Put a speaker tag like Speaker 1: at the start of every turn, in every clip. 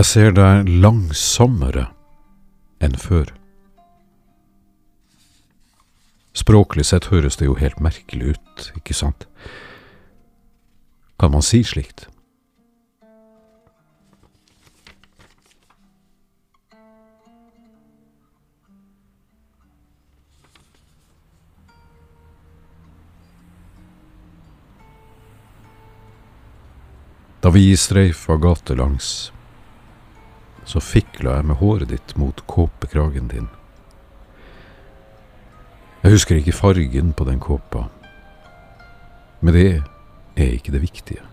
Speaker 1: Jeg ser deg langsommere enn før. Språklig sett høres det jo helt merkelig ut, ikke sant? Kan man si slikt? Da vi streifa gatelangs, så fikla jeg med håret ditt mot kåpekragen din. Jeg husker ikke fargen på den kåpa, men det er ikke det viktige.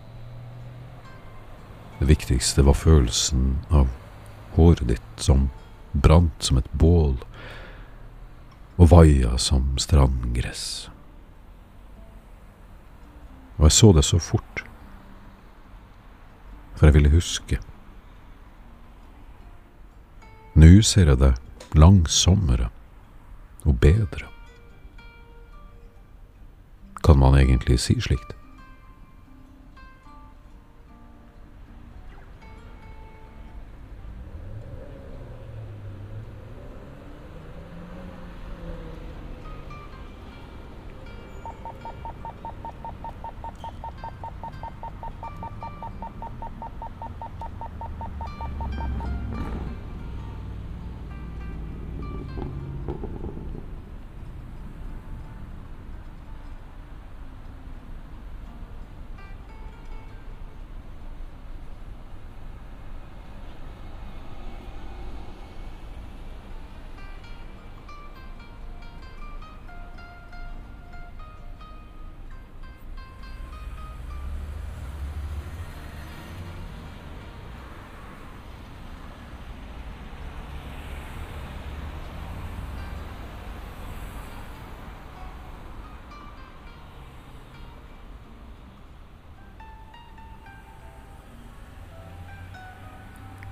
Speaker 1: Det viktigste var følelsen av håret ditt som brant som et bål og vaia som strandgress. Og jeg så det så fort for jeg ville huske. Nå ser jeg det langsommere og bedre. Kan man egentlig si slikt?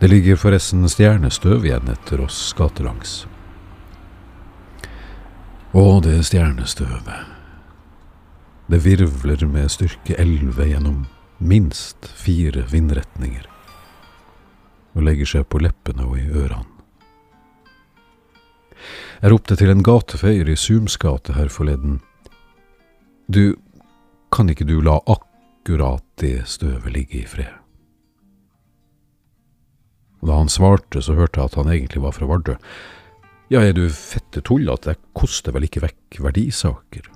Speaker 1: Det ligger forresten stjernestøv igjen etter oss gatelangs. Å, det stjernestøvet. Det virvler med styrke elleve gjennom minst fire vindretninger og legger seg på leppene og i ørene. Jeg ropte til en gatefeier i Sums gate her forleden. Du, kan ikke du la akkurat det støvet ligge i fred? Og da han svarte, så hørte jeg at han egentlig var fra Vardø. Ja, er du fette tullete, jeg koster vel ikke vekk verdisaker?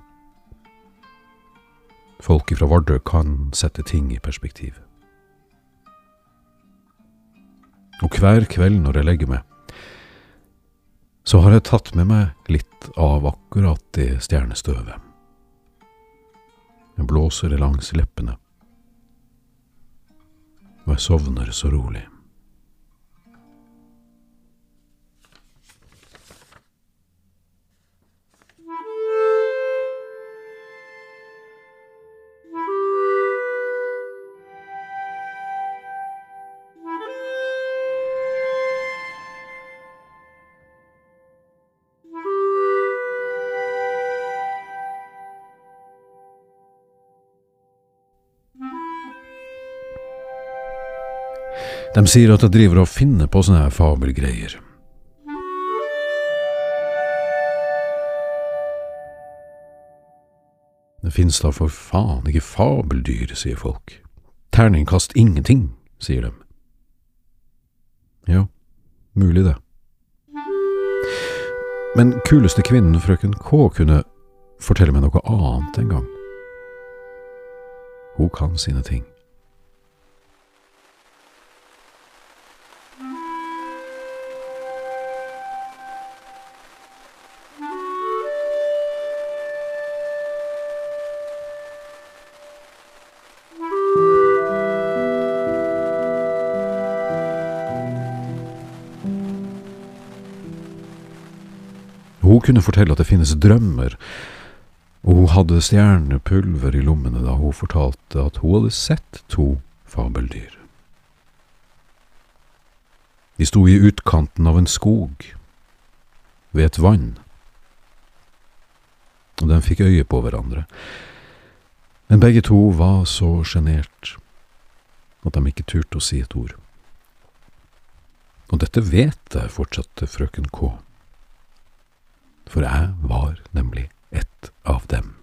Speaker 1: Folk fra Vardø kan sette ting i perspektiv. Og hver kveld når jeg legger meg, så har jeg tatt med meg litt av akkurat det stjernestøvet. Jeg blåser det langs leppene, og jeg sovner så rolig. De sier at jeg driver og finner på sånne her fabelgreier. Det finnes da for faen ikke fabeldyr, sier folk. Terningkast ingenting, sier de. Ja, mulig det. Men kuleste kvinnen, frøken K, kunne fortelle meg noe annet en gang. Hun kan sine ting. Hun kunne fortelle at det finnes drømmer, og hun hadde stjernepulver i lommene da hun fortalte at hun hadde sett to fabeldyr. De sto i utkanten av en skog, ved et vann, og de fikk øye på hverandre, men begge to var så sjenert at de ikke turte å si et ord. Og dette vet jeg, fortsatte frøken K. For jeg var nemlig ett av dem.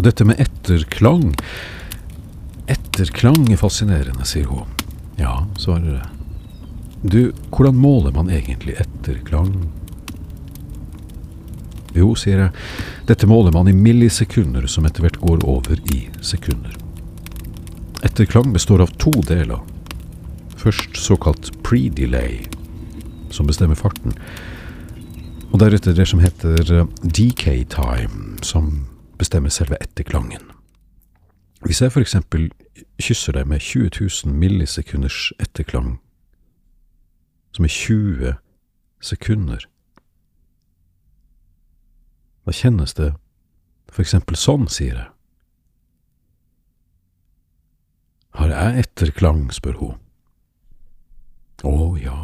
Speaker 1: Og dette med etterklang Etterklang er fascinerende, sier hun. Ja, svarer jeg. Du, hvordan måler man egentlig etterklang? Jo, sier jeg, dette måler man i millisekunder som etter hvert går over i sekunder. Etterklang består av to deler. Først såkalt pre-delay, som bestemmer farten, og deretter det som heter decay time, som bestemmer selve etterklangen. Hvis jeg for eksempel kysser deg med 20 000 millisekunders etterklang, som er 20 sekunder, da kjennes det for eksempel sånn, sier jeg. Har jeg etterklang, spør hun. Å ja,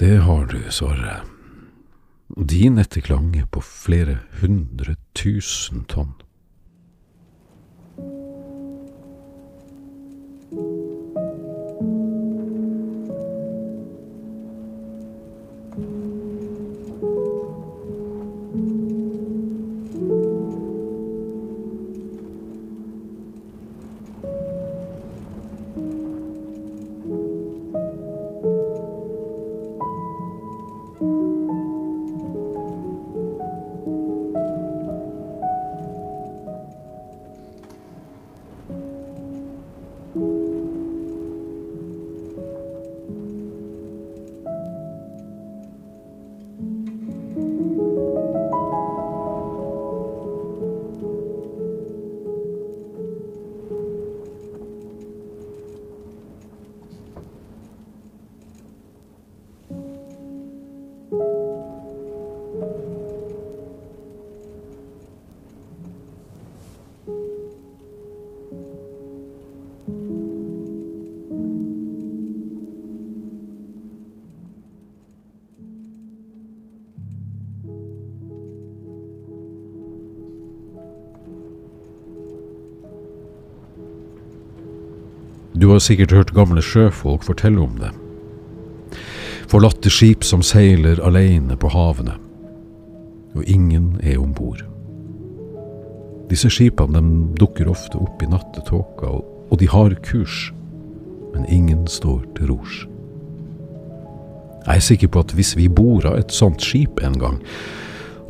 Speaker 1: det har du, svarer jeg. Din etterklang er på flere hundre tusen tonn. Du har sikkert hørt gamle sjøfolk fortelle om det. Forlatte skip som seiler alene på havene, og ingen er om bord. Disse skipene dukker ofte opp i nattetåka, og de har kurs, men ingen står til rors. Jeg er sikker på at hvis vi borda et sånt skip en gang,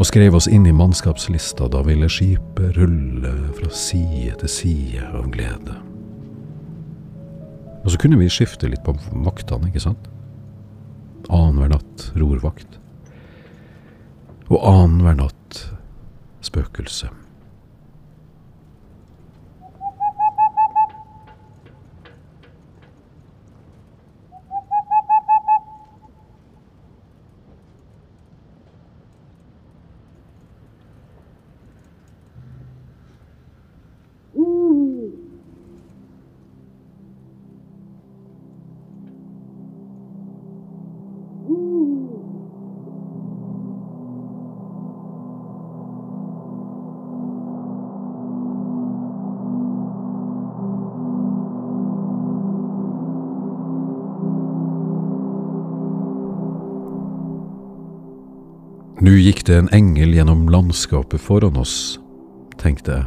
Speaker 1: og skrev oss inn i mannskapslista, da ville skipet rulle fra side til side av glede. Og så kunne vi skifte litt på vaktene, ikke sant? Annenhver natt rorvakt. Og annenhver natt spøkelse. Nå gikk det en engel gjennom landskapet foran oss, tenkte jeg,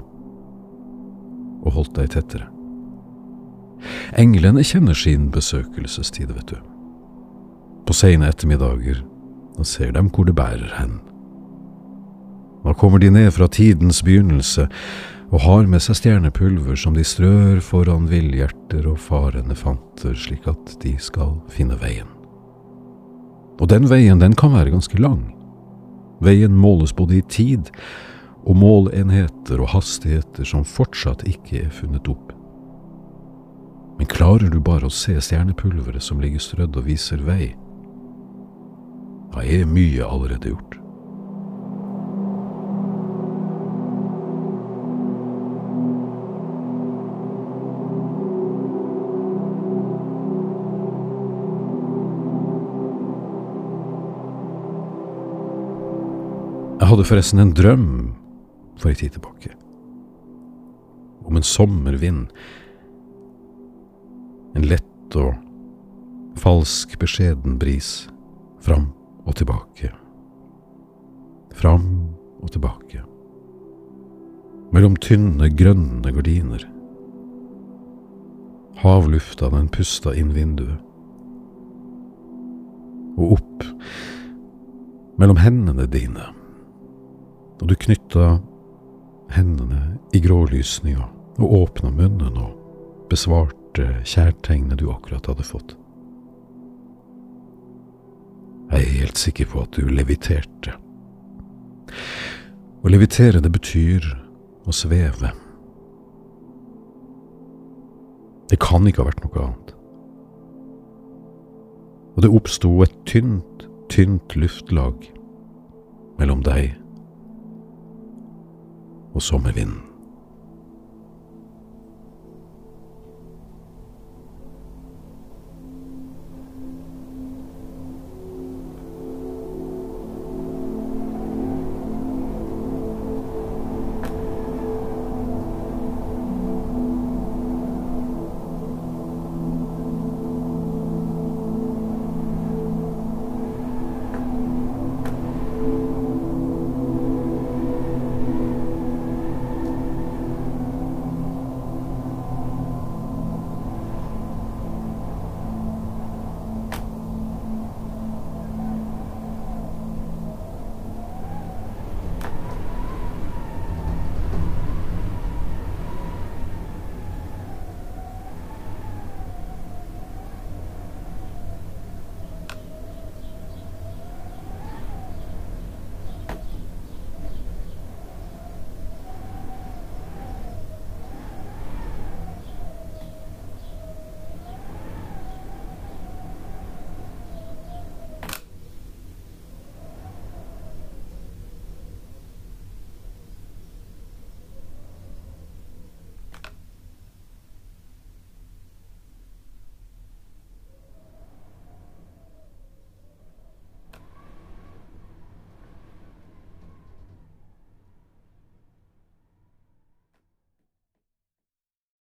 Speaker 1: og holdt deg tettere. Englene kjenner sin besøkelsestid, vet du. På seine ettermiddager, da ser dem hvor det bærer hen. Da kommer de ned fra tidens begynnelse og har med seg stjernepulver som de strør foran villhjerter og farende fanter, slik at de skal finne veien. Og den veien, den kan være ganske lang. Veien måles både i tid og målenheter og hastigheter som fortsatt ikke er funnet opp. Men klarer du bare å se stjernepulveret som ligger strødd og viser vei, da er mye allerede gjort. Hadde forresten en drøm for en tid tilbake. Om en sommervind. En lett og falsk beskjeden bris. Fram og tilbake. Fram og tilbake. Mellom tynne, grønne gardiner. Havlufta, den pusta inn vinduet. Og opp mellom hendene dine og du knytta hendene i grålysninga og åpna munnen og besvarte kjærtegnet du akkurat hadde fått. Jeg er helt sikker på at du leviterte. Å levitere, det betyr å sveve. Det kan ikke ha vært noe annet. Og det oppsto et tynt, tynt luftlag mellom deg og sommervinden.